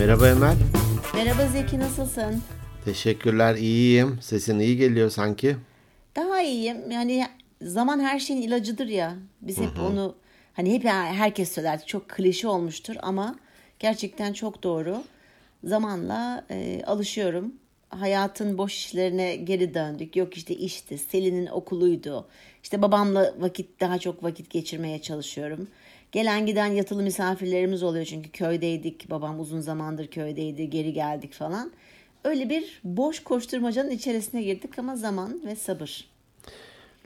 Merhaba Emel. Merhaba Zeki nasılsın? Teşekkürler iyiyim. Sesin iyi geliyor sanki. Daha iyiyim. Yani zaman her şeyin ilacıdır ya. Biz hep onu hani hep herkes söyler çok klişe olmuştur ama gerçekten çok doğru. Zamanla e, alışıyorum. Hayatın boş işlerine geri döndük. Yok işte işti, Selin'in okuluydu. İşte babamla vakit daha çok vakit geçirmeye çalışıyorum. Gelen giden yatılı misafirlerimiz oluyor çünkü köydeydik. Babam uzun zamandır köydeydi. Geri geldik falan. Öyle bir boş koşturmacanın içerisine girdik ama zaman ve sabır.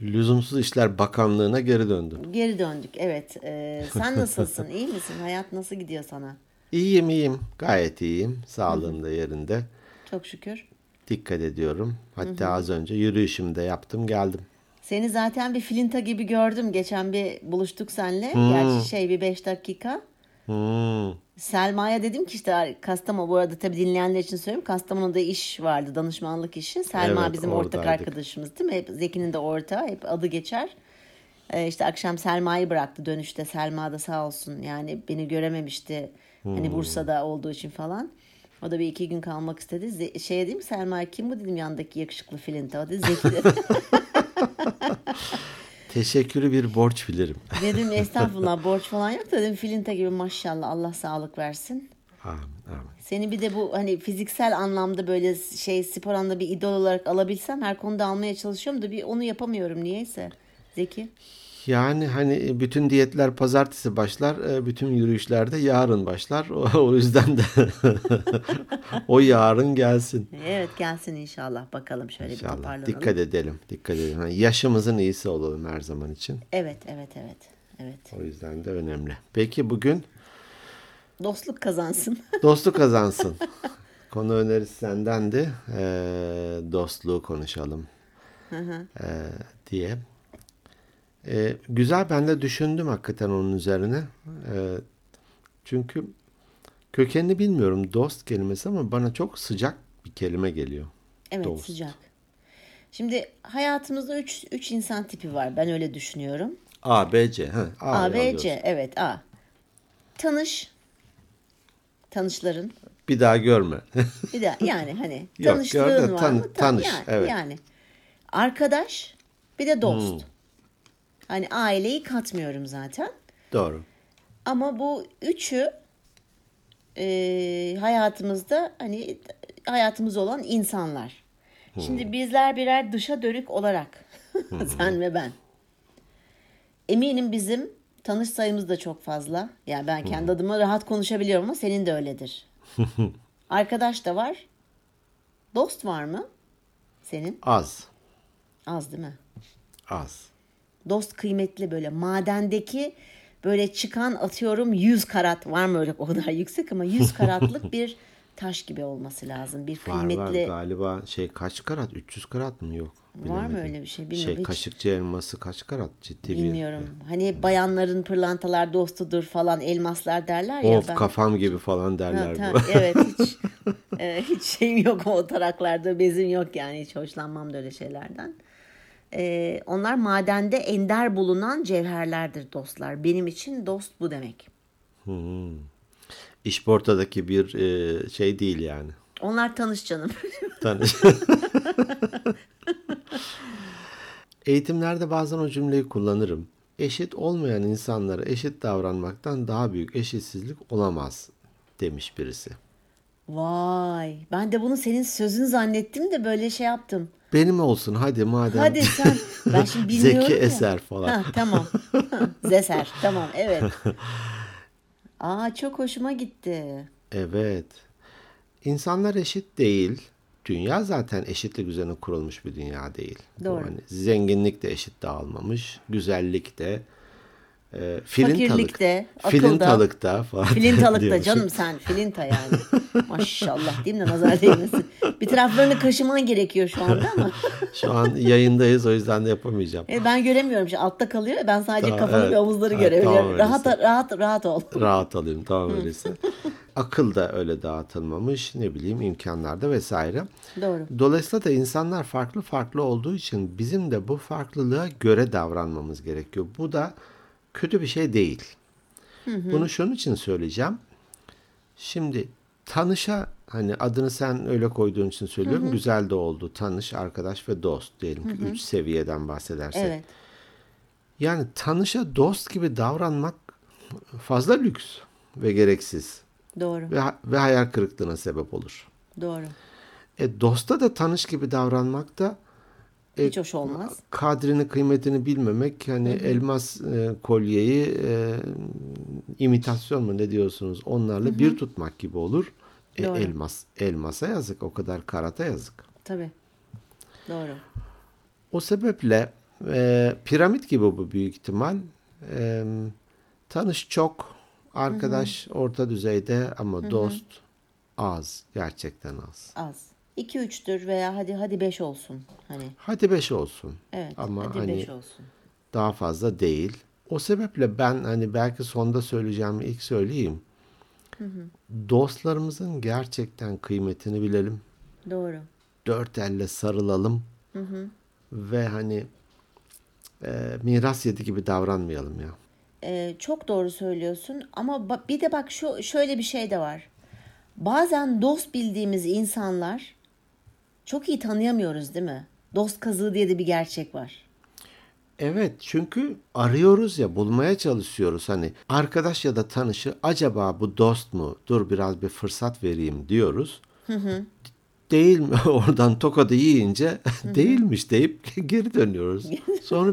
Lüzumsuz İşler Bakanlığı'na geri döndüm. Geri döndük evet. Ee, sen nasılsın? İyi misin? Hayat nasıl gidiyor sana? İyiyim iyiyim. Gayet iyiyim. Sağlığım da yerinde. Çok şükür. Dikkat ediyorum. Hatta az önce yürüyüşümü de yaptım geldim. Seni zaten bir filinta gibi gördüm. Geçen bir buluştuk seninle. Gerçi şey bir beş dakika. Hmm. Selma'ya dedim ki işte Kastamonu bu arada tabii dinleyenler için söyleyeyim. Kastamonu'da iş vardı danışmanlık işi. Selma Evet, bizim ortak oradaydık. arkadaşımız değil mi? Hep Zeki'nin de ortağı hep adı geçer. Ee, işte akşam Selma'yı bıraktı dönüşte. Selma da sağ olsun yani beni görememişti. Hani Bursa'da olduğu için falan. O da bir iki gün kalmak istedi. Ze- şey dedim Selma kim bu dedim yandaki yakışıklı filinta. O dedi Zeki dedi. Teşekkürü bir borç bilirim. dedim estağfurullah borç falan yok da dedim filinta gibi maşallah Allah sağlık versin. Amin, amin. Seni bir de bu hani fiziksel anlamda böyle şey spor anlamda bir idol olarak alabilsem her konuda almaya çalışıyorum da bir onu yapamıyorum niyeyse. Zeki. Yani hani bütün diyetler pazartesi başlar, e, bütün yürüyüşler de yarın başlar. O, yüzden de o yarın gelsin. Evet gelsin inşallah bakalım şöyle bir İnşallah. toparlanalım. Dikkat edelim, dikkat edelim. Hani yaşımızın iyisi olalım her zaman için. Evet evet evet. Evet. O yüzden de önemli. Peki bugün Dostluk kazansın. dostluk kazansın. Konu önerisi sendendi. Ee, dostluğu konuşalım ee, diye. Ee, güzel ben de düşündüm hakikaten onun üzerine. Ee, çünkü kökenini bilmiyorum dost kelimesi ama bana çok sıcak bir kelime geliyor. Evet Dost. sıcak. Şimdi hayatımızda üç, üç insan tipi var. Ben öyle düşünüyorum. A, B, C. Ha, A, B, alıyoruz. C. Evet A. Tanış. Tanışların. Bir daha görme. Bir de yani hani Yok, tanışlığın gördüm. var Tan- mı? Ta- tanış, yani, evet. yani. Arkadaş bir de dost. Hmm. Hani aileyi katmıyorum zaten. Doğru. Ama bu üçü e, hayatımızda hani hayatımız olan insanlar. Şimdi bizler birer dışa dönük olarak sen ve ben. Eminim bizim tanış sayımız da çok fazla. Yani ben kendi adıma rahat konuşabiliyorum ama senin de öyledir. Arkadaş da var. Dost var mı? Senin? Az. Az değil mi? Az. Dost kıymetli böyle madendeki böyle çıkan atıyorum 100 karat var mı öyle o kadar yüksek ama 100 karatlık bir taş gibi olması lazım. Bir Var kıymetli var galiba şey kaç karat 300 karat mı yok Var mı bilemedim. öyle bir şey? Bilmiyorum. Şey Hiç kaşıkçı elması kaç karat ciddi bilmiyorum. Hani bayanların pırlantalar dostudur falan elmaslar derler bir ya of ben. kafam gibi falan Ha, derler ta- bu. evet hiç e, hiç şeyim yok o taraklarda bezim yok yani hiç hoşlanmam da öyle şeylerden. E, onlar madende ender bulunan cevherlerdir dostlar. Benim için dost bu demek. İşportadaki bir e, şey değil yani. Onlar tanış canım. Tanış. Eğitimlerde bazen o cümleyi kullanırım. Eşit olmayan insanlara eşit davranmaktan daha büyük eşitsizlik olamaz demiş birisi. Vay ben de bunu senin sözün zannettim de böyle şey yaptım. Benim olsun hadi madem. Hadi sen ben şimdi bilmiyorum Zeki ya. Eser falan. Ha, tamam. Zeser tamam evet. Aa çok hoşuma gitti. Evet. İnsanlar eşit değil. Dünya zaten eşitlik üzerine kurulmuş bir dünya değil. Doğru. Hani zenginlik de eşit dağılmamış. Güzellik de. E, filintalık. de, akıl da. Filintalık da falan. Filintalıkta canım sen filinta yani. Maşallah değil mi nazar değmesin. Bir taraflarını kaşıman gerekiyor şu anda ama. Şu an yayındayız o yüzden de yapamayacağım. E, ben göremiyorum. Şimdi altta kalıyor. Ben sadece Tamam, kafanı evet. ve omuzları Ha, görebiliyorum. tamam, rahat öyleyse. rahat rahat ol. Rahat alayım tamam öyleyse. Akıl da öyle dağıtılmamış ne bileyim imkanlarda vesaire. Doğru. Dolayısıyla da insanlar farklı farklı olduğu için bizim de bu farklılığa göre davranmamız gerekiyor. Bu da kötü bir şey değil. Bunu şunun için söyleyeceğim. Şimdi tanışa hani adını sen öyle koyduğun için söylüyorum. Güzel de oldu. Tanış, arkadaş ve dost diyelim ki üç seviyeden bahsedersek. Evet. Yani tanışa dost gibi davranmak fazla lüks ve gereksiz Doğru. ve, ve hayal kırıklığına sebep olur. Doğru. E, dosta da tanış gibi davranmak da Hiç hoş olmaz. kadrini kıymetini bilmemek hani elmas e, kolyeyi e, imitasyon mu ne diyorsunuz onlarla bir tutmak gibi olur. E, Doğru. elmas elmasa yazık o kadar karata yazık. Tabii. Doğru. O sebeple e, piramit gibi bu büyük ihtimal. E, tanış çok, arkadaş orta düzeyde ama dost az, gerçekten az. Az. 2 3'tür veya hadi hadi 5 olsun. Hani Hadi beş olsun. evet. Ama hadi hani 5 olsun. daha fazla değil. O sebeple ben hani belki sonda söyleyeceğimi ilk söyleyeyim. Dostlarımızın gerçekten kıymetini bilelim. Doğru. Dört elle sarılalım. Ve hani e, miras yedi gibi davranmayalım ya. Ee, çok doğru söylüyorsun ama bir de bak şu şöyle bir şey de var. Bazen dost bildiğimiz insanlar çok iyi tanıyamıyoruz değil mi? Dost kazığı diye de bir gerçek var. Evet çünkü arıyoruz ya bulmaya çalışıyoruz hani arkadaş ya da tanışı acaba bu dost mu dur biraz bir fırsat vereyim diyoruz. Değil mi oradan tokadı yiyince değilmiş deyip geri dönüyoruz. Sonra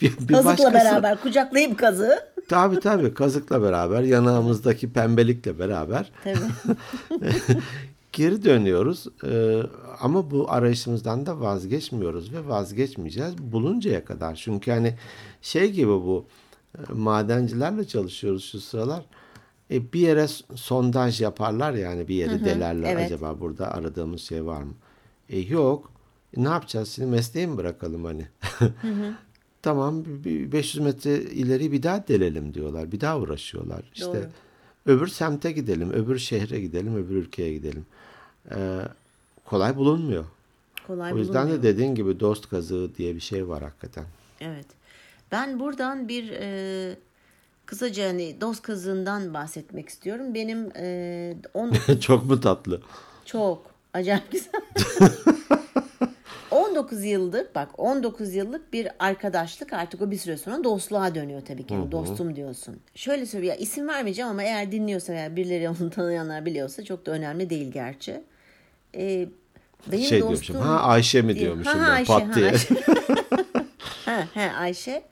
bir, bir Kazıkla başkası beraber kucaklayıp kazığı. tabii tabii kazıkla beraber yanağımızdaki pembelikle beraber Tabii. Geri dönüyoruz. Ee, ama bu arayışımızdan da vazgeçmiyoruz ve vazgeçmeyeceğiz buluncaya kadar. Çünkü hani şey gibi bu e, madencilerle çalışıyoruz şu sıralar. E, bir yere sondaj yaparlar yani bir yeri delerler evet. acaba burada aradığımız şey var mı? E, yok. E, ne yapacağız şimdi mesleği mi bırakalım hani? tamam bir 500 metre ileri bir daha delelim diyorlar. Bir daha uğraşıyorlar. İşte Doğru. öbür semte gidelim, öbür şehre gidelim, öbür ülkeye gidelim. Ee, kolay bulunmuyor. Kolay o yüzden bulunmuyor. de dediğin gibi dost kazığı diye bir şey var hakikaten. Evet. Ben buradan bir e, kısaca hani dost kazığından bahsetmek istiyorum. Benim e, 19 Çok mu tatlı? Çok. Acayip güzel. 19 yıllık bak 19 yıllık bir arkadaşlık artık o bir süre sonra dostluğa dönüyor tabii ki. Yani dostum diyorsun. Şöyle söyleyeyim ya isim vermeyeceğim ama eğer dinliyorsa veya birileri onu tanıyanlar biliyorsa çok da önemli değil gerçi. Ee, benim şey dostum diyormuşum. Ha Ayşe mi diyormuşum Ha, ben Ayşe, pat ha, diye. Ayşe. ha, he, Ayşe.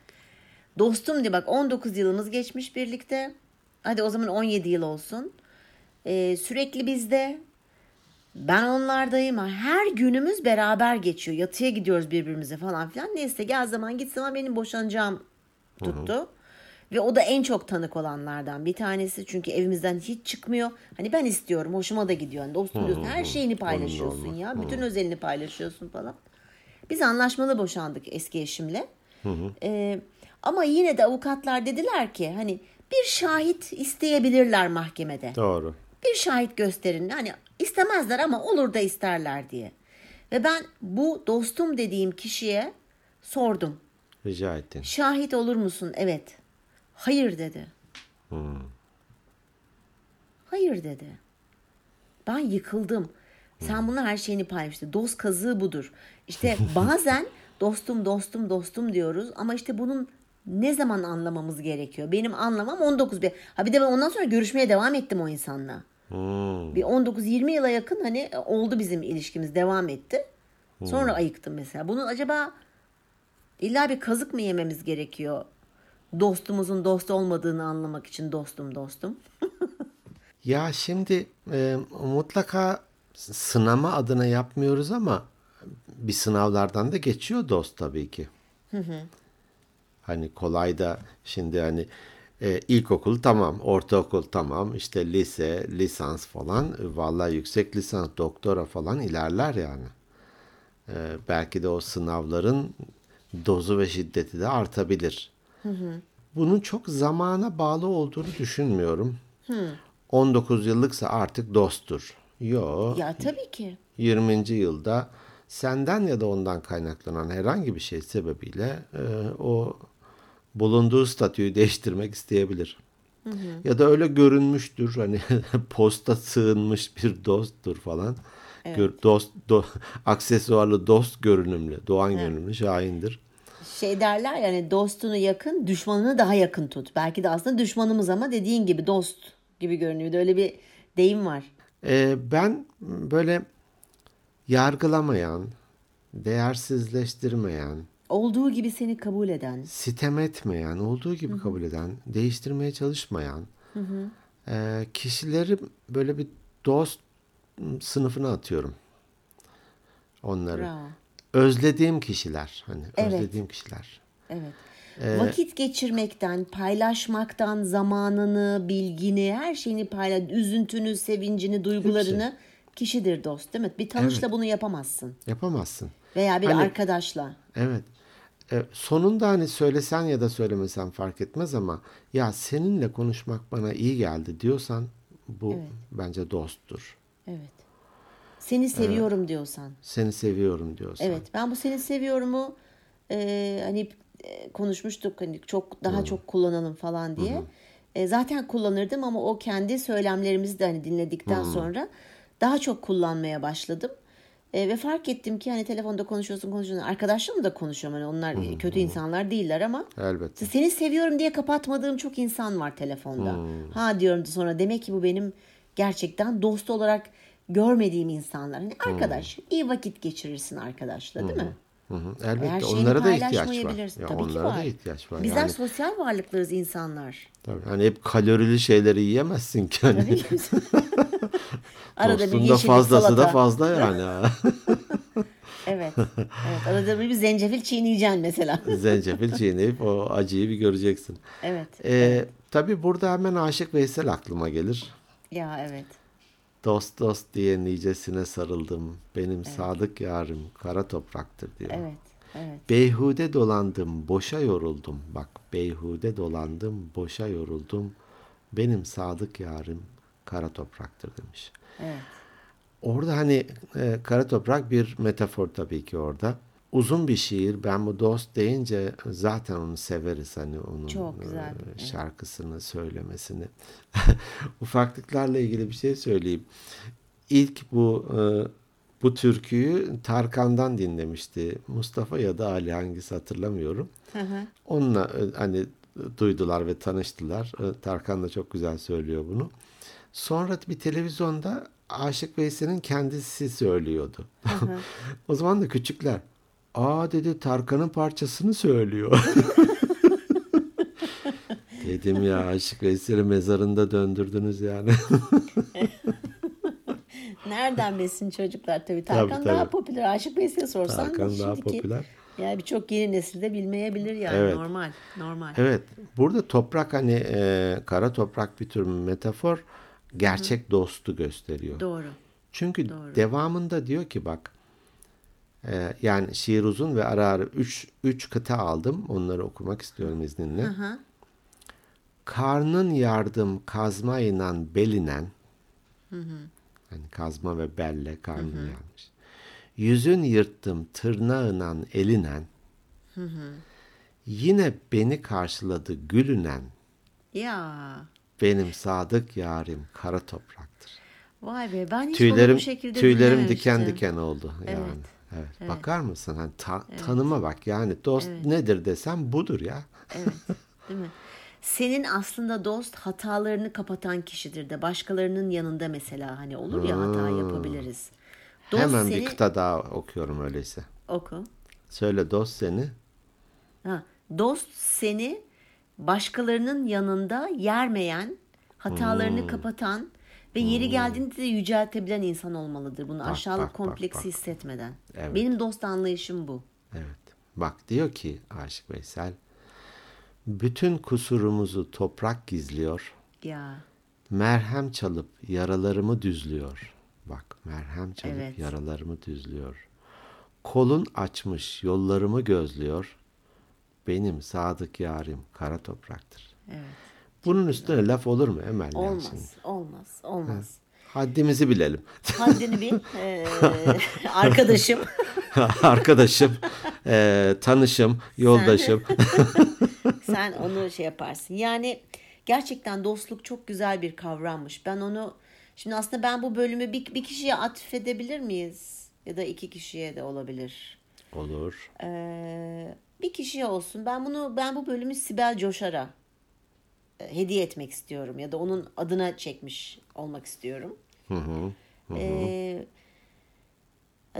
Dostum diye bak 19 yılımız geçmiş birlikte. Hadi o zaman 17 yıl olsun. Ee, sürekli bizde. Ben onlardayım. Her günümüz beraber geçiyor. Yatıya gidiyoruz birbirimize falan filan. Neyse gel zaman git zaman benim boşanacağım tuttu. Ve o da en çok tanık olanlardan bir tanesi. Çünkü evimizden hiç çıkmıyor. Hani ben istiyorum. Hoşuma da gidiyor. Yani dostum diyorsun. Her şeyini paylaşıyorsun ya. Bütün özelini paylaşıyorsun falan. Biz anlaşmalı boşandık eski eşimle. Ee, ama yine de avukatlar dediler ki hani bir şahit isteyebilirler mahkemede. Doğru. Bir şahit gösterin. Hani istemezler ama olur da isterler diye. Ve ben bu dostum dediğim kişiye sordum. Rica ettin. Şahit olur musun? Evet. Hayır dedi. Hayır dedi. Ben yıkıldım. Sen bunu her şeyini paylaştın. Dost kazığı budur. İşte bazen dostum dostum dostum diyoruz ama işte bunun ne zaman anlamamız gerekiyor? Benim anlamam 19 bir. Ha bir de ben ondan sonra görüşmeye devam ettim o insanla. Hmm. Bir 19-20 yıla yakın hani oldu bizim ilişkimiz devam etti. Sonra ayıktım mesela. Bunun acaba illa bir kazık mı yememiz gerekiyor? Dostumuzun dost olmadığını anlamak için dostum dostum. Ya şimdi e, mutlaka sınama adına yapmıyoruz ama bir sınavlardan da geçiyor dost tabii ki. Hani kolay da şimdi hani e, ilkokul tamam, ortaokul tamam, işte lise, lisans falan. E, Vallahi yüksek lisans, doktora falan ilerler yani. E, belki de o sınavların dozu ve şiddeti de artabilir. Bunun çok zamana bağlı olduğunu düşünmüyorum. 19 yıllıksa artık dosttur. Yo, Ya tabii ki. 20. yılda senden ya da ondan kaynaklanan herhangi bir şey sebebiyle e, o bulunduğu statüyü değiştirmek isteyebilir. Ya da öyle görünmüştür. Hani posta sığınmış bir dosttur falan. Gör, dost, do, aksesuarlı dost görünümlü, doğan görünümlü şahindir. Şey derler yani dostunu yakın, düşmanını daha yakın tut. Belki de aslında düşmanımız ama dediğin gibi dost gibi görünüyor. Öyle bir deyim var. Ee, ben böyle yargılamayan, değersizleştirmeyen, Olduğu gibi seni kabul eden. sitem etmeyen, olduğu gibi kabul eden, değiştirmeye çalışmayan e, kişileri böyle bir dost sınıfına atıyorum. Onları. Bravo. Özlediğim kişiler. Hani Evet. özlediğim kişiler. Evet. Ee, Vakit geçirmekten, paylaşmaktan, zamanını, bilgini, her şeyini paylaş, üzüntünü, sevincini, duygularını kişidir dost değil mi? Bir tanışla Evet. bunu yapamazsın. Yapamazsın. Veya bir Hani- arkadaşla. Evet. E, sonunda hani söylesen ya da söylemesen fark etmez ama ya seninle konuşmak bana iyi geldi diyorsan bu bence dosttur. Evet. Seni seviyorum diyorsan. Seni seviyorum diyorsan. Evet ben bu seni seviyorumu e, hani e, konuşmuştuk hani çok daha çok kullanalım falan diye. E, zaten kullanırdım ama o kendi söylemlerimizi de hani dinledikten sonra daha çok kullanmaya başladım. E, ve fark ettim ki hani telefonda konuşuyorsun konuşuyorsun. Arkadaşlarımla da konuşuyorum. Hani onlar kötü insanlar değiller ama Elbette. seni seviyorum diye kapatmadığım çok insan var telefonda. Ha diyorum sonra demek ki bu benim gerçekten dost olarak görmediğim insanlar. Hani arkadaş iyi vakit geçirirsin arkadaşla değil mi? Hı hı. Elbette onlara da ihtiyaç var. Ya Tabii ki onlara var. da ihtiyaç var. Bizler yani, sosyal varlıklarız insanlar. tabii, hani hep kalorili şeyleri yiyemezsin ki. Hani. Arada bir yeşillik, fazlası salata. da fazla yani. Evet. evet. Arada bir zencefil çiğneyeceksin mesela. Zencefil çiğneyip o acıyı bir göreceksin. Evet. Ee, tabii burada hemen Aşık Veysel aklıma gelir. Ya evet. Dost dost diye nicesine sarıldım. Benim sadık yarim kara topraktır diyor. Evet. Evet. Beyhude dolandım, boşa yoruldum. Bak beyhude dolandım, boşa yoruldum. Benim sadık yarim kara topraktır demiş. Evet. Orada hani e, kara toprak bir metafor tabii ki orada. Uzun bir şiir. Ben bu dost deyince zaten onu severiz hani onun Çok güzel, e, evet. şarkısını söylemesini. Ufaklıklarla ilgili bir şey söyleyeyim. İlk bu e, bu türküyü Tarkan'dan dinlemişti. Mustafa ya da Ali hangisi hatırlamıyorum. Onunla e, hani duydular ve tanıştılar. Tarkan da çok güzel söylüyor bunu. Sonra bir televizyonda Aşık Veysel'in kendisi söylüyordu. o zaman da küçükler. Aa dedi Tarkan'ın parçasını söylüyor. Dedim ya Aşık Veysel'i mezarında döndürdünüz yani. Nereden bilsin çocuklar tabii. Tarkan Tabii, daha tabii. popüler. Aşık Veysel'e sorsan Tarkan daha şimdiki- popüler. Yani birçok yeni nesilde bilmeyebilir yani Evet. normal. Normal. Evet. Burada toprak hani e, kara toprak bir tür metafor gerçek dostu gösteriyor. Doğru. Çünkü Doğru. devamında diyor ki bak e, yani şiir uzun ve ara ara üç, üç kıta aldım. Onları okumak istiyorum izninle. Aha. Karnın yardım kazma inan belinen hani kazma ve belle karnın yarmış. Yüzün yırttım tırnağınan elinen yine beni karşıladı gülünen Ya. benim sadık yarim kara topraktır. Vay be ben hiç Tüylerim bunu bu şekilde tüylerim diken diken oldu yani. Evet, Evet. Bakar mısın? Hani ta- tanıma bak yani dost nedir desem budur ya. Evet. Değil mi? Senin aslında dost hatalarını kapatan kişidir de başkalarının yanında mesela hani olur ya hata yapabiliriz. Dost Hemen seni bir kıta daha okuyorum öyleyse. oku. Söyle dost seni. Ha, dost seni başkalarının yanında yermeyen, hatalarını Hmm. kapatan ve yeri geldiğinde de yüceltebilen insan olmalıdır. Bunu aşağılık bak, bak, kompleksi bak. hissetmeden. Evet. Benim dost anlayışım bu. Evet. Bak diyor ki Aşık Veysel. Bütün kusurumuzu toprak gizliyor. Ya Merhem çalıp yaralarımı düzlüyor. Bak merhem çalıp Evet. yaralarımı düzlüyor. Kolun açmış yollarımı gözlüyor. Benim sadık yarim kara topraktır. evet. Bunun üstüne laf olur mu Emel? ya şimdi? Olmaz, olmaz, olmaz. Haddimizi bilelim. Haddini bil. Ee, arkadaşım. Arkadaşım, eee, tanışım, yoldaşım. Sen onu şey yaparsın. Yani gerçekten dostluk çok güzel bir kavrammış. Ben onu şimdi aslında ben bu bölümü bir, bir kişiye atfedebilir miyiz? Ya da iki kişiye de olabilir. Olur. Ee, bir kişiye olsun. Ben bunu ben bu bölümü Sibel Coşar'a e, hediye etmek istiyorum ya da onun adına çekmiş olmak istiyorum. Hı hı. Ee,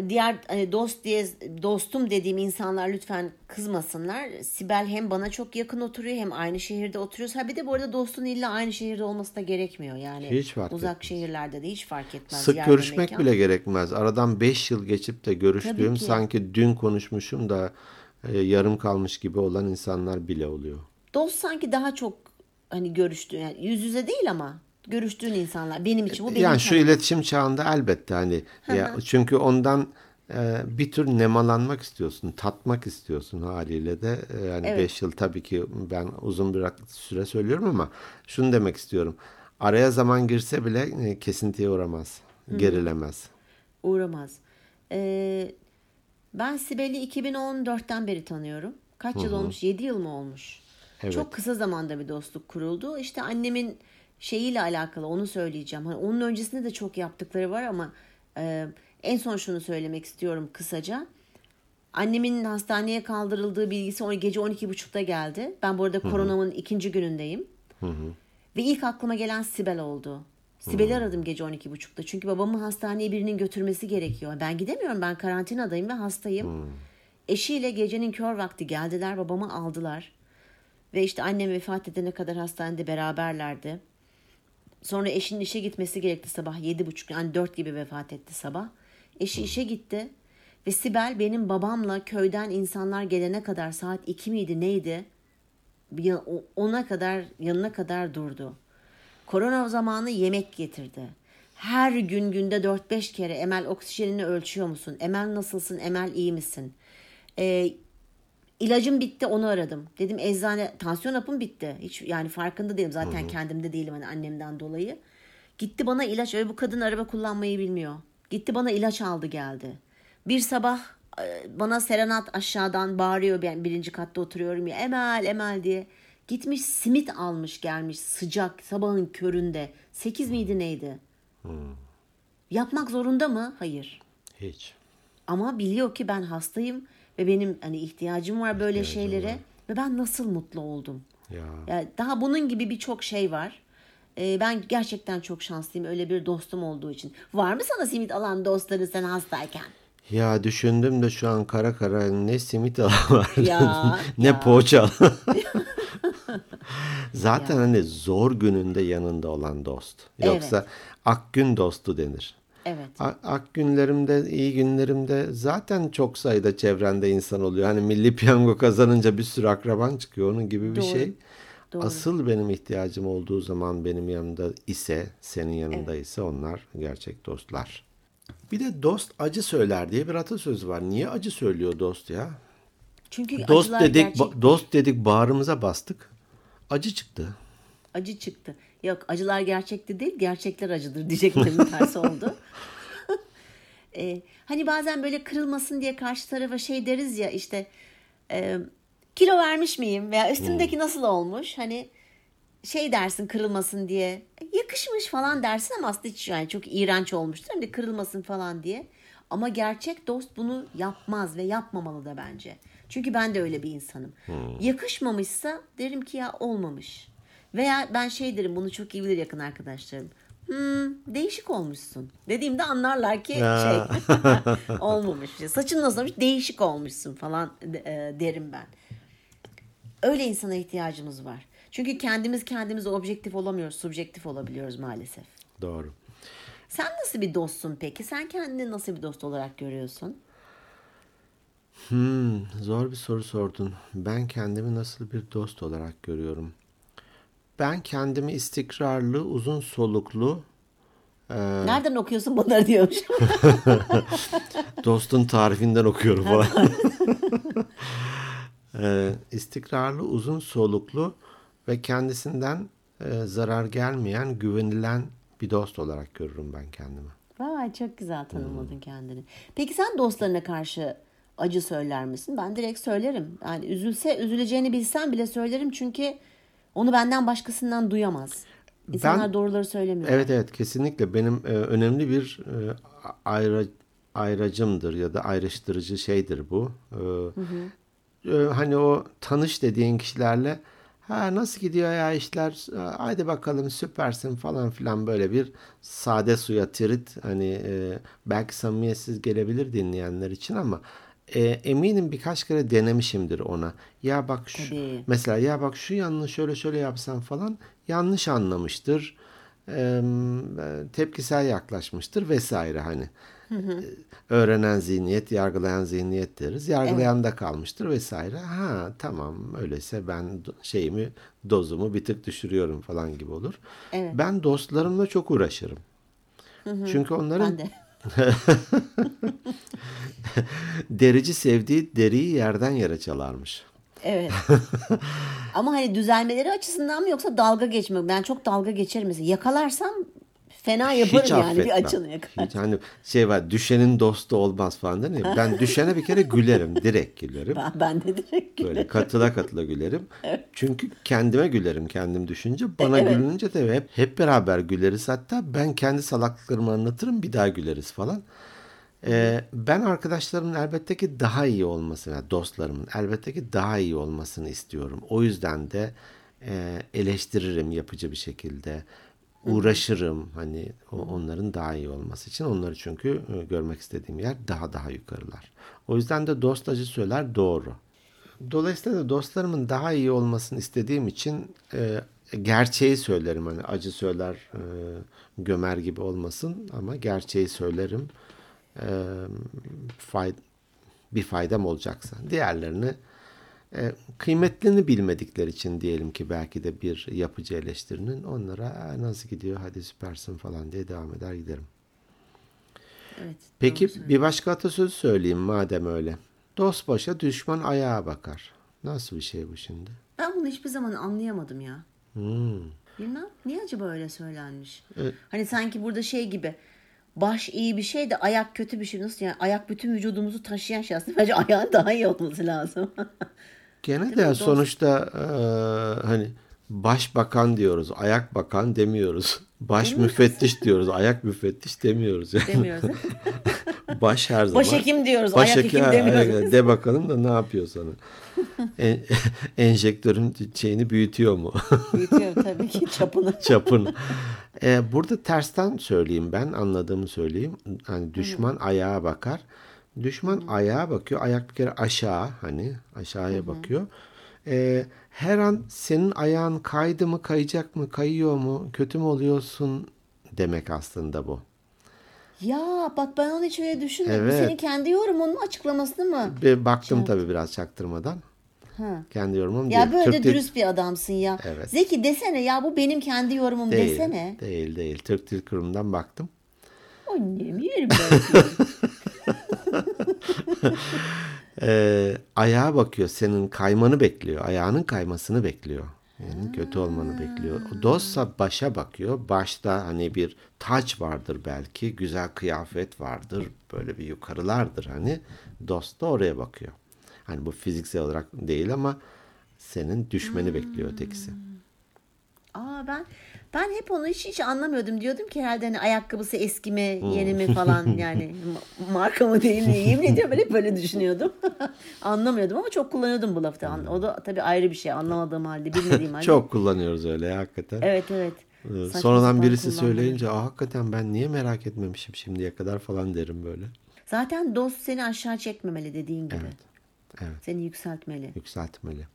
diğer hani dost diye dostum dediğim insanlar lütfen kızmasınlar. Sibel hem bana çok yakın oturuyor hem aynı şehirde oturuyoruz. Ha bir de bu arada dostun illa aynı şehirde olması da gerekmiyor. Yani Hiç fark uzak etmez. şehirlerde de hiç fark etmez. Sık yer görüşmek mekan. bile gerekmez. Aradan 5 yıl geçip de görüştüğüm sanki dün konuşmuşum da e, yarım kalmış gibi olan insanlar bile oluyor. Dost sanki daha çok hani görüştüğün yani yüz yüze değil ama görüştüğün insanlar. Benim için bu benim yani şu iletişim çağında elbette hani ya çünkü ondan e, bir tür nemalanmak istiyorsun, tatmak istiyorsun haliyle de e, yani 5 Evet. yıl tabii ki ben uzun bir süre söylüyorum ama şunu demek istiyorum. Araya zaman girse bile e, kesintiye uğramaz, gerilemez. Uğramaz. Ee, ben Sibel'i 2014'ten beri tanıyorum. Kaç yıl olmuş? 7 yıl mı olmuş? Evet. Çok kısa zamanda bir dostluk kuruldu. İşte annemin şeyiyle alakalı onu söyleyeceğim. Hani onun öncesinde de çok yaptıkları var ama e, en son şunu söylemek istiyorum kısaca. Annemin hastaneye kaldırıldığı bilgisi gece 12.30'da geldi. Ben bu arada koronamın ikinci günündeyim. Ve ilk aklıma gelen Sibel oldu. Sibel'i aradım gece 12.30'da. Çünkü babamı hastaneye birinin götürmesi gerekiyor. Ben gidemiyorum. Ben karantinadayım ve hastayım. Eşiyle gecenin kör vakti geldiler. Babamı aldılar. Ve işte annem vefat edene kadar hastanede beraberlerdi. Sonra eşinin işe gitmesi gerekti sabah yedi buçuk yani dört gibi vefat etti sabah. Eşi işe gitti ve Sibel benim babamla köyden insanlar gelene kadar saat iki miydi neydi ona kadar yanına kadar durdu. Korona zamanı yemek getirdi. Her gün günde 4-5 kere Emel oksijenini ölçüyor musun? Emel nasılsın? Emel iyi misin? Ee, ilacım bitti onu aradım. Dedim eczane tansiyon hapım bitti. Hiç yani farkında değilim. Zaten kendimde değilim hani annemden dolayı. Gitti bana ilaç. Öyle bu kadın araba kullanmayı bilmiyor. Gitti bana ilaç aldı geldi. Bir sabah e, bana serenat aşağıdan bağırıyor. Ben birinci katta oturuyorum ya. Emel Emel diye. Gitmiş simit almış gelmiş sıcak sabahın köründe. Sekiz miydi neydi? Yapmak zorunda mı? Hayır. Hiç. Ama biliyor ki ben hastayım ve benim hani ihtiyacım var böyle İhtiyacım şeylere var. ve ben nasıl mutlu oldum. Ya. Yani daha bunun gibi birçok şey var. Ee, ben gerçekten çok şanslıyım öyle bir dostum olduğu için. Var mı sana simit alan dostları sen hastayken? Ya düşündüm de şu an kara kara ne simit alan Ya, ne ya. poğaça. Zaten hani zor gününde yanında olan dost. Yoksa Evet. Akgün dostu denir. Evet. Ak günlerimde, iyi günlerimde zaten çok sayıda çevrende insan oluyor. Hani milli piyango kazanınca bir sürü akraban çıkıyor. Onun gibi bir Doğru. şey. Doğru. Asıl benim ihtiyacım olduğu zaman benim yanımda ise, senin yanında ise onlar gerçek dostlar. Bir de dost acı söyler diye bir atasözü var. Niye acı söylüyor dost ya? Çünkü Dost dedik, gerçek dost dedik bağrımıza bastık. Acı çıktı. Acı çıktı. Yok acılar gerçekti değil gerçekler acıdır diyecektim tersi oldu. Ee, hani bazen böyle kırılmasın diye karşı tarafa şey deriz ya işte e, kilo vermiş miyim veya üstümdeki nasıl olmuş hani şey dersin kırılmasın diye "E, yakışmış falan dersin ama aslında hiç yani çok iğrenç olmuştur hani kırılmasın falan diye. Ama gerçek dost bunu yapmaz ve yapmamalı da bence. Çünkü ben de öyle bir insanım. Yakışmamışsa derim ki ya olmamış. Veya ben şey derim bunu çok iyi bilir yakın arkadaşlarım. Hmm, değişik olmuşsun. Dediğimde anlarlar ki Ya. şey olmamış. Saçın nasıl olmuş? Değişik olmuşsun falan e, derim ben. Öyle insana ihtiyacımız var. Çünkü kendimiz kendimize objektif olamıyoruz, subjektif olabiliyoruz maalesef. Doğru. Sen nasıl bir dostsun peki? Sen kendini nasıl bir dost olarak görüyorsun? Hmm, zor bir soru sordun. Ben kendimi nasıl bir dost olarak görüyorum? Ben kendimi istikrarlı, uzun soluklu, Nereden okuyorsun bunları diyormuş. dostun tarifinden okuyorum falan. Ee, istikrarlı, uzun soluklu ve kendisinden e, zarar gelmeyen, güvenilen bir dost olarak görürüm ben kendimi. Vay çok güzel tanımladın kendini. Peki sen dostlarına karşı acı söyler misin? Ben direkt söylerim. Yani üzülse üzüleceğini bilsem bile söylerim çünkü Onu benden başkasından duyamaz. İnsanlar Ben- doğruları söylemiyor. Evet evet kesinlikle benim e, önemli bir e, ayrı, ayracımdır ya da ayrıştırıcı şeydir bu. E, e, hani o tanış dediğin kişilerle ha nasıl gidiyor ya işler E, haydi bakalım süpersin falan filan böyle bir sade suya tirit hani e, belki samimiyetsiz gelebilir dinleyenler için ama e, eminim birkaç kere denemişimdir ona. Ya bak şu, Tabii. mesela ya bak şu yanını şöyle şöyle yapsan falan yanlış anlamıştır. Eee, tepkisel yaklaşmıştır vesaire hani. E, Öğrenen zihniyet, yargılayan zihniyet deriz. Yargılayan da kalmıştır vesaire. Ha tamam öyleyse ben şeyimi dozumu bir tık düşürüyorum falan gibi olur. Evet. Ben dostlarımla çok uğraşırım. Çünkü onların Ben de. derici sevdiği deriyi yerden yere çalarmış. Evet. Ama hani düzelmeleri açısından mı yoksa dalga geçmek? Ben çok dalga geçerim mesela. Yakalarsam fena yaparım Hiç yani affetmem. bir açını yakar. Hiç hani şey var düşenin dostu olmaz falan değil mi? Ben düşene bir kere gülerim. Direkt gülerim. Ben, ben de direkt Böyle gülerim. katıla katıla gülerim. Çünkü kendime gülerim kendim düşünce. Bana gülününce de hep, hep beraber güleriz. Hatta ben kendi salaklıklarımı anlatırım bir daha güleriz falan. Ee, ben arkadaşlarımın elbette ki daha iyi olmasını, yani dostlarımın elbette ki daha iyi olmasını istiyorum. O yüzden de e, eleştiririm yapıcı bir şekilde. Uğraşırım hani onların daha iyi olması için. Onları çünkü e, görmek istediğim yer daha daha yukarılar. O yüzden de dost acı söyler doğru. Dolayısıyla da dostlarımın daha iyi olmasını istediğim için e, gerçeği söylerim. Hani acı söyler e, gömer gibi olmasın ama gerçeği söylerim. E, fay- bir faydam olacaksa. Diğerlerini e, kıymetlerini bilmedikleri için diyelim ki belki de bir yapıcı eleştirinin onlara "Aa, nasıl gidiyor hadi süpersin falan diye devam eder giderim. Evet. Peki doğru bir başka atasözü söyleyeyim madem öyle. Dost başa düşman ayağa bakar. Nasıl bir şey bu şimdi? Ben bunu hiçbir zaman anlayamadım ya. Hmm. Bilmem. Niye acaba öyle söylenmiş? Evet. Hani sanki burada şey gibi baş iyi bir şey de ayak kötü bir şey. Nasıl yani? Ayak bütün vücudumuzu taşıyan şey aslında. Bence ayağın daha iyi olması lazım. Gene de sonuçta eee, hani başbakan diyoruz, ayak bakan demiyoruz. Baş müfettiş diyoruz, ayak müfettiş demiyoruz. Yani Demiyoruz. baş her zaman. Başhekim diyoruz, ayak Başhekim, hekim demiyoruz. De bakalım da ne yapıyor sana. En, enjektörün şeyini büyütüyor mu? Büyütüyorum tabii ki çapını. Çapın. Ee, burada tersten söyleyeyim ben anladığımı söyleyeyim. Hani düşman ayağa bakar. Düşman ayağa bakıyor. Ayak bir kere aşağı hani aşağıya bakıyor. Ee, her an senin ayağın kaydı mı kayacak mı kayıyor mu kötü mü oluyorsun demek aslında bu. Ya bak ben onu hiç öyle düşünmedim. Evet. senin kendi yorumunun açıklaması mı? Bir baktım tabii biraz çaktırmadan. Ha. Kendi yorumum Ya değil. böyle Türk Dil- dürüst bir adamsın ya. Evet. Zeki desene ya bu benim kendi yorumum değil, desene. Değil değil. Türk Dil Kurumu'ndan baktım. Annem yerim ben Ee, ayağa bakıyor. Senin kaymanı bekliyor. Ayağının kaymasını bekliyor. Yani kötü olmanı bekliyor. Dostsa başa bakıyor. Başta hani bir taç vardır belki. Güzel kıyafet vardır. Böyle bir yukarılardır hani. Dost da oraya bakıyor. Hani bu fiziksel olarak değil ama senin düşmeni bekliyor ötekisi. Aa ben ben hep onu hiç hiç anlamıyordum. Diyordum ki herhalde hani ayakkabısı eski mi, yeni mi falan yani ma- marka mı değil mi? Yemin ediyorum ben hep böyle düşünüyordum. Anlamıyordum ama çok kullanıyordum bu lafı. O da tabii ayrı bir şey. Anlamadığım halde, bilmediğim halde. Çok kullanıyoruz öyle ya, hakikaten. Evet evet. Ee, Saçma Sonradan birisi söyleyince Aa, hakikaten ben niye merak etmemişim şimdiye kadar falan derim böyle. Zaten dost seni aşağı çekmemeli dediğin gibi. Evet. Evet. Seni yükseltmeli. Yükseltmeli.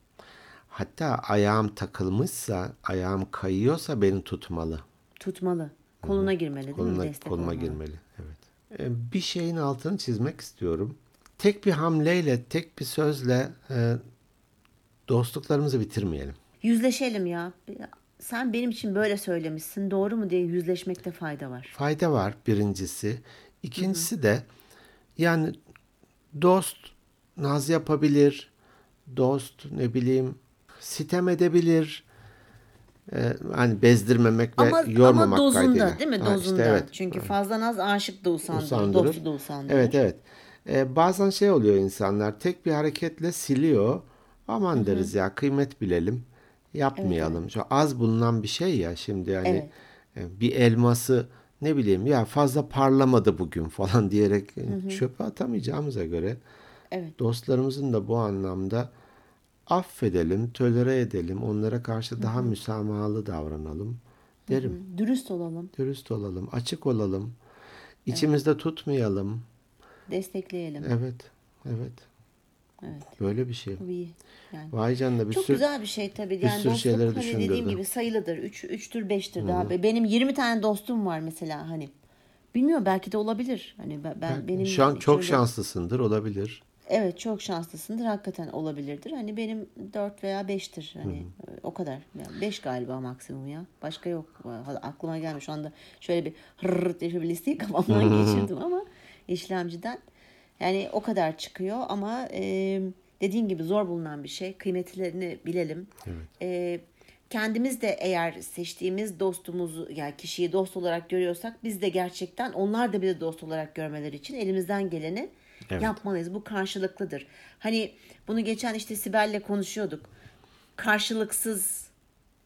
Hatta ayağım takılmışsa, ayağım kayıyorsa beni tutmalı. Tutmalı. Koluna girmeli değil mi? Koluna, Destek koluma olmalı. girmeli. Evet. Ee, Bir şeyin altını çizmek istiyorum. Tek bir hamleyle, tek bir sözle e, dostluklarımızı bitirmeyelim. Yüzleşelim ya. Sen benim için böyle söylemişsin. Doğru mu diye yüzleşmekte fayda var. Fayda var birincisi. İkincisi de yani dost naz yapabilir. Dost ne bileyim sitem edebilir. Ee, hani bezdirmemek Ama, ve yormamak ama dozunda kaydıyla. değil mi? Ha, Dozunda. işte evet. Çünkü fazla naz aşık da usandırır. Usandırır. Dostu da usandırır. Evet evet. Ee, bazen şey oluyor insanlar tek bir hareketle siliyor. Aman deriz ya kıymet bilelim. yapmayalım. Şu az bulunan bir şey ya şimdi yani Evet. e, bir elması ne bileyim ya fazla parlamadı bugün falan diyerek e, çöpe atamayacağımıza göre Evet. dostlarımızın da bu anlamda affedelim, tölere edelim, onlara karşı daha müsamahalı davranalım derim. Dürüst olalım, Dürüst olalım, açık olalım, içimizde tutmayalım. destekleyelim. Evet, evet. Evet. Böyle bir şey. İyi. Yani. Vay canına bir Çok sürü güzel bir şey tabii. bir Yani sürü dostluk şeyleri hani dediğim düşündürdü. gibi sayılıdır. Üç, üçtür, beştir daha. Benim 20 tane dostum var mesela hani. Bilmiyorum belki de olabilir. Hani ben, ben benim Şu an çok şöyle- şanslısındır, olabilir. Evet çok şanslısındır. Hakikaten olabilirdir. Hani benim 4 veya 5'tir. Hani o kadar. Yani 5 galiba maksimum ya. Başka yok. Aklıma gelmiş şu anda şöyle bir hırr diye bir listeyi kafamdan geçirdim ama işlemciden. Yani o kadar çıkıyor ama e, dediğin gibi zor bulunan bir şey. Kıymetlerini bilelim. E, kendimiz de eğer seçtiğimiz dostumuzu yani kişiyi dost olarak görüyorsak biz de gerçekten onlar da bizi dost olarak görmeleri için elimizden geleni Evet. yapmalıyız. Bu karşılıklıdır. Hani bunu geçen işte Sibel'le konuşuyorduk. Karşılıksız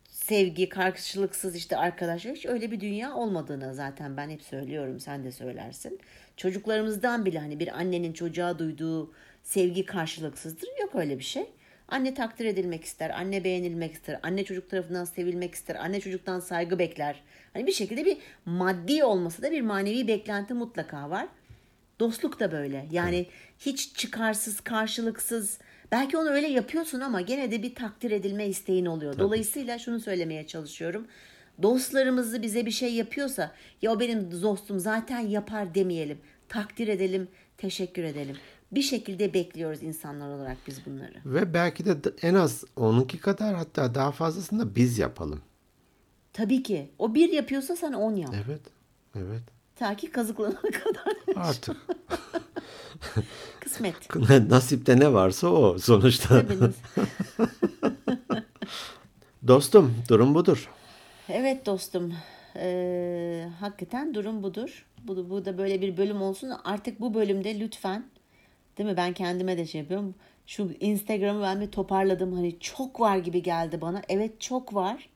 sevgi, karşılıksız işte arkadaşlık hiç öyle bir dünya olmadığını zaten ben hep söylüyorum. Sen de söylersin. Çocuklarımızdan bile hani bir annenin çocuğa duyduğu sevgi karşılıksızdır. Yok öyle bir şey. Anne takdir edilmek ister, anne beğenilmek ister, anne çocuk tarafından sevilmek ister, anne çocuktan saygı bekler. Hani bir şekilde bir maddi olmasa da bir manevi beklenti mutlaka var. Dostluk da böyle. Yani hiç çıkarsız, karşılıksız. Belki onu öyle yapıyorsun ama gene de bir takdir edilme isteğin oluyor. Dolayısıyla şunu söylemeye çalışıyorum. Dostlarımızı bize bir şey yapıyorsa ya o benim dostum zaten yapar demeyelim. Takdir edelim, teşekkür edelim. Bir şekilde bekliyoruz insanlar olarak biz bunları. Ve belki de en az onunki kadar hatta daha fazlasını da biz yapalım. Tabii ki. O bir yapıyorsa sen on yap. Evet, evet. Ta ki kazıklanana kadar. Artık Kısmet. nasipte ne varsa o sonuçta. Dostum, durum budur. Evet dostum. Ee, hakikaten durum budur. Bu, bu da böyle bir bölüm olsun. Artık bu bölümde lütfen değil mi? Ben kendime de şey yapıyorum. Şu Instagram'ı ben bir toparladım. Hani çok var gibi geldi bana. Evet çok var.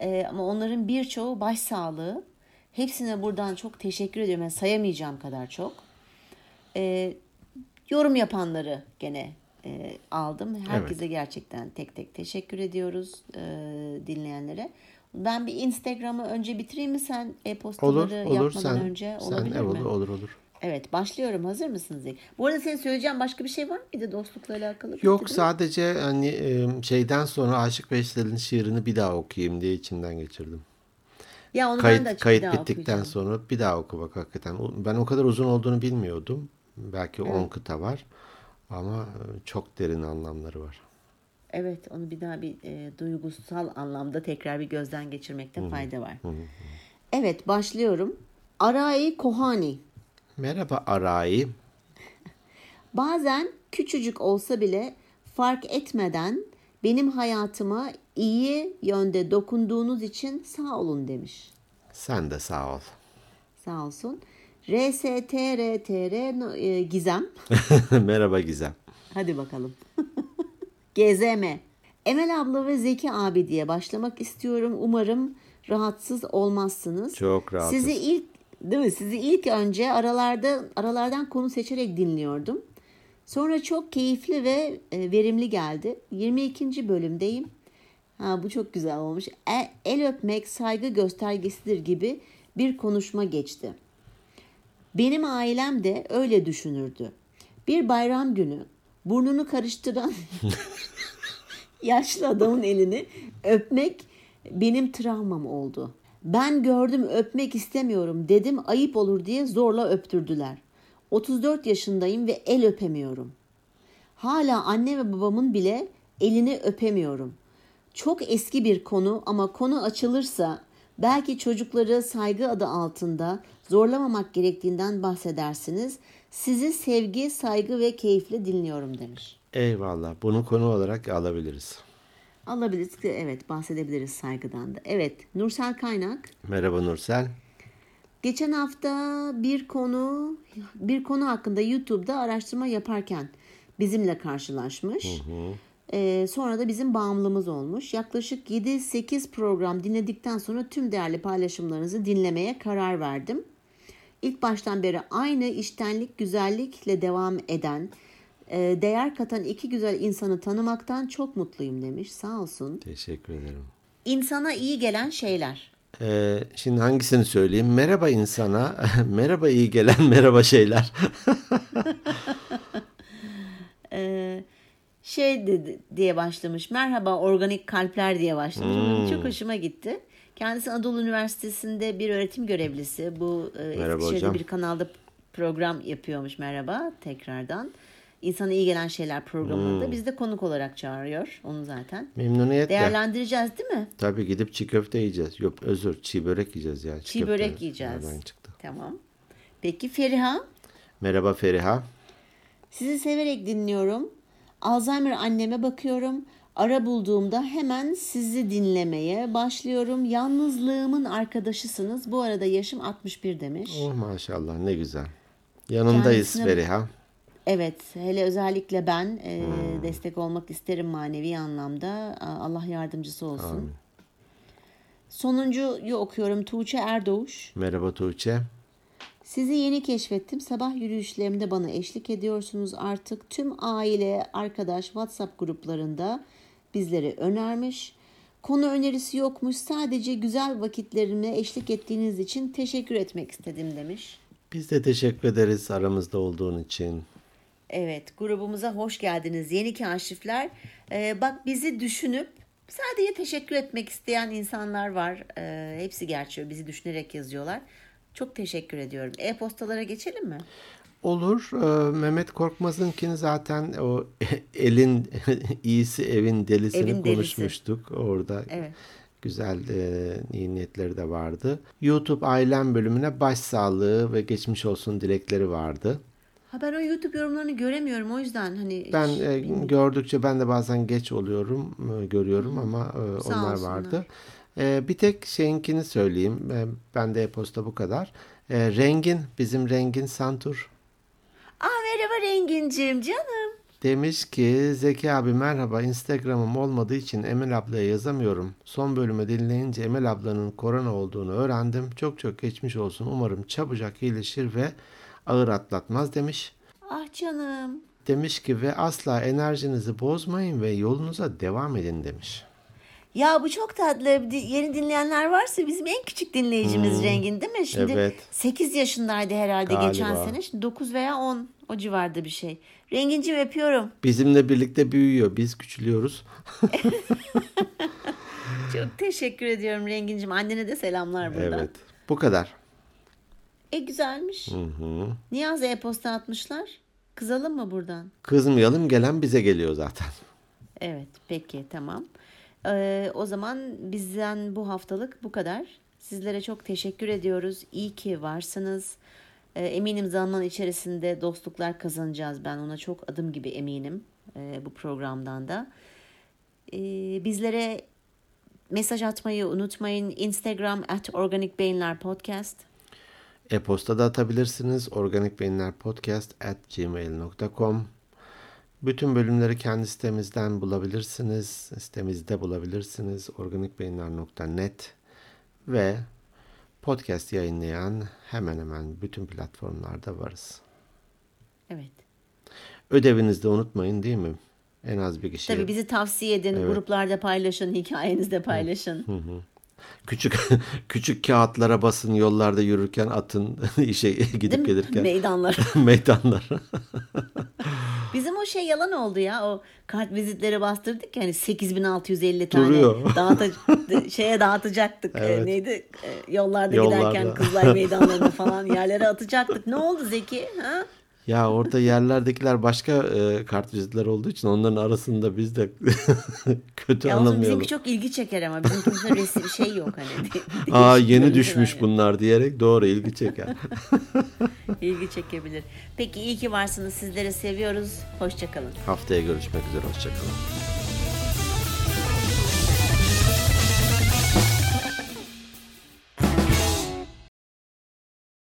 Ee, ama onların birçoğu başsağlığı. Hepsine buradan çok teşekkür ediyorum. Yani sayamayacağım kadar çok. Ee, yorum yapanları gene e, aldım. Herkese gerçekten tek tek teşekkür ediyoruz e, dinleyenlere. Ben bir Instagram'ı önce bitireyim mi sen Olur, e-postaları olur. yapmadan Sen, önce sen olabilir e, mi? olur, olur, olur. Evet başlıyorum. Hazır mısınız? Bu arada senin söyleyeceğin başka bir şey var mıydı dostlukla alakalı? Yok Bitti sadece hani e, şeyden sonra Aşık Veysel'in şiirini bir daha okuyayım diye içimden geçirdim. Ya onu ben de Kayıt açıp kayıt bir bittikten okuyacağım. sonra bir daha oku bak hakikaten. Ben o kadar uzun olduğunu bilmiyordum. Belki 10 kıta var ama e, çok derin anlamları var. Evet onu bir daha bir e, duygusal anlamda tekrar bir gözden geçirmekte fayda var. Evet başlıyorum. Arai Kohani. Merhaba Arai. Bazen küçücük olsa bile fark etmeden benim hayatıma iyi yönde dokunduğunuz için sağ olun demiş. Sen de sağ ol. Sağ olsun. RSTRTR e, Gizem. Merhaba Gizem. Hadi bakalım. GZM. Emel abla ve Zeki abi diye başlamak istiyorum. Umarım rahatsız olmazsınız. Çok rahatız. Sizi ilk değil mi? Sizi ilk önce aralarda aralardan konu seçerek dinliyordum. Sonra çok keyifli ve e, verimli geldi. 22. bölümdeyim. Ha bu çok güzel olmuş. E- el öpmek saygı göstergesidir gibi bir konuşma geçti. Benim ailem de öyle düşünürdü. Bir bayram günü burnunu karıştıran yaşlı adamın elini öpmek benim travmam oldu. Ben gördüm öpmek istemiyorum dedim ayıp olur diye zorla öptürdüler. 34 yaşındayım ve el öpemiyorum. Hala anne ve babamın bile elini öpemiyorum. Çok eski bir konu ama konu açılırsa belki çocukları saygı adı altında zorlamamak gerektiğinden bahsedersiniz. Sizi sevgi, saygı ve keyifle dinliyorum demiş. Eyvallah. Bunu konu olarak alabiliriz. Alabiliriz. Evet bahsedebiliriz saygıdan da. Evet Nursel Kaynak. Merhaba Nursel. Geçen hafta bir konu bir konu hakkında YouTube'da araştırma yaparken bizimle karşılaşmış. Ee, sonra da bizim bağımlımız olmuş. Yaklaşık 7-8 program dinledikten sonra tüm değerli paylaşımlarınızı dinlemeye karar verdim. İlk baştan beri aynı iştenlik, güzellikle devam eden, e, değer katan iki güzel insanı tanımaktan çok mutluyum demiş. Sağ olsun. Teşekkür ederim. İnsana iyi gelen şeyler. Ee, şimdi hangisini söyleyeyim? Merhaba insana, merhaba iyi gelen merhaba şeyler. Ee, şey dedi, diye başlamış. Merhaba organik kalpler diye başlamış. Hmm. Çok hoşuma gitti. Kendisi Anadolu Üniversitesi'nde bir öğretim görevlisi. Bu e, Eskişehir'de bir kanalda program yapıyormuş merhaba tekrardan. İnsana iyi gelen şeyler programında. Hmm. Biz de konuk olarak çağırıyor onu zaten. Memnuniyetle. Değerlendireceğiz değil mi? Tabii gidip çiğ köfte yiyeceğiz. Yok özür çiğ börek yiyeceğiz ya. Çiğ köfte börek yiyeceğiz. nereden çıktı? Tamam. Peki Feriha, Merhaba Feriha. sizi severek dinliyorum. Alzheimer anneme bakıyorum. Ara bulduğumda hemen sizi dinlemeye başlıyorum. Yalnızlığımın arkadaşısınız. Bu arada yaşım 61 demiş. Oh maşallah ne güzel. Yanındayız Kendisine- Feriha. Evet, hele özellikle ben e, destek olmak isterim manevi anlamda. Allah yardımcısı olsun. Sonuncuyu okuyorum. Tuğçe Erdoğuş. Merhaba Tuğçe. Sizi yeni keşfettim. Sabah yürüyüşlerimde bana eşlik ediyorsunuz. Artık tüm aile, arkadaş WhatsApp gruplarında bizleri önermiş. Konu önerisi yokmuş. Sadece güzel vakitlerime eşlik ettiğiniz için teşekkür etmek istedim demiş. Biz de teşekkür ederiz aramızda olduğun için. Evet, grubumuza hoş geldiniz yeni kaşifler. Ee, bak bizi düşünüp sadece teşekkür etmek isteyen insanlar var. Ee, hepsi gerçi bizi düşünerek yazıyorlar. Çok teşekkür ediyorum. E-postalara geçelim mi? Olur. Ee, Mehmet Korkmaz'ınkini zaten o elin iyisi evin delisini Evin delisi. konuşmuştuk orada. Evet. Güzel e, iyi niyetleri de vardı. YouTube ailem bölümüne başsağlığı ve geçmiş olsun dilekleri vardı. Ha ben o YouTube yorumlarını göremiyorum o yüzden hani Ben hiç e, gördükçe ben de bazen geç oluyorum, e, görüyorum ama e, Sağ onlar olsunlar. vardı. E, bir tek şeyinkini söyleyeyim. E, ben de e-posta bu kadar. E, Rengin, bizim Rengin Santur Aa merhaba Rengincim canım. demiş ki Zeki abi merhaba Instagram'ım olmadığı için Emel ablaya yazamıyorum. Son bölümü dinleyince Emel ablanın korona olduğunu öğrendim. Çok çok geçmiş olsun. Umarım çabucak iyileşir ve ağır atlatmaz demiş. Ah canım. Demiş ki ve asla enerjinizi bozmayın ve yolunuza devam edin demiş. Ya bu çok tatlı. Yeni dinleyenler varsa bizim en küçük dinleyicimiz Rengin değil mi? Şimdi Hmm. Evet. 8 yaşındaydı herhalde Galiba. geçen sene. Şimdi 9 veya 10 o civarda bir şey. Rengincim öpüyorum. Bizimle birlikte büyüyor. Biz küçülüyoruz. Çok teşekkür ediyorum Rengincim. Annene de selamlar buradan. Evet. Bu kadar. E güzelmiş. Niye az e-posta atmışlar? Kızalım mı buradan? Kızmayalım gelen bize geliyor zaten. Evet peki tamam. Ee, o zaman bizden bu haftalık bu kadar. Sizlere çok teşekkür ediyoruz. İyi ki varsınız. Ee, eminim zaman içerisinde dostluklar kazanacağız. Ben ona çok adım gibi eminim ee, bu programdan da. Ee, bizlere mesaj atmayı unutmayın. Instagram at Organik Beyinler Podcast. E-posta da atabilirsiniz. organikbeyinlerpodcast at gmail.com Bütün bölümleri kendi sitemizden bulabilirsiniz. Sitemizde bulabilirsiniz. organikbeyinler.net ve podcast yayınlayan hemen hemen bütün platformlarda varız. Evet. Ödevinizi de unutmayın değil mi? En az bir kişi. Tabii bizi tavsiye edin. Gruplarda paylaşın. Hikayenizde paylaşın. Küçük küçük kağıtlara basın yollarda yürürken atın işe Değil gidip mi? gelirken Meydanlar. meydanlar. Bizim o şey yalan oldu ya. O kart vizitleri bastırdık ya hani 8650 tane Duruyor. dağıta, şeye dağıtacaktık. Ee, Evet. neydi? Ee, Yollarda, Yollarda. giderken Kızılay meydanlarına falan yerlere atacaktık. Ne oldu Zeki? Ha? Ya orada yerlerdekiler başka e, kartvizitler olduğu için onların arasında biz de kötü Ya anılmayalım. bizimki çok ilgi çeker ama bizimkimizde resim şey yok hani. Aa yeni düşmüş yani. bunlar diyerek doğru ilgi çeker. İlgi çekebilir. Peki iyi ki varsınız. Sizleri seviyoruz. Hoşçakalın. Haftaya görüşmek üzere. Hoşçakalın.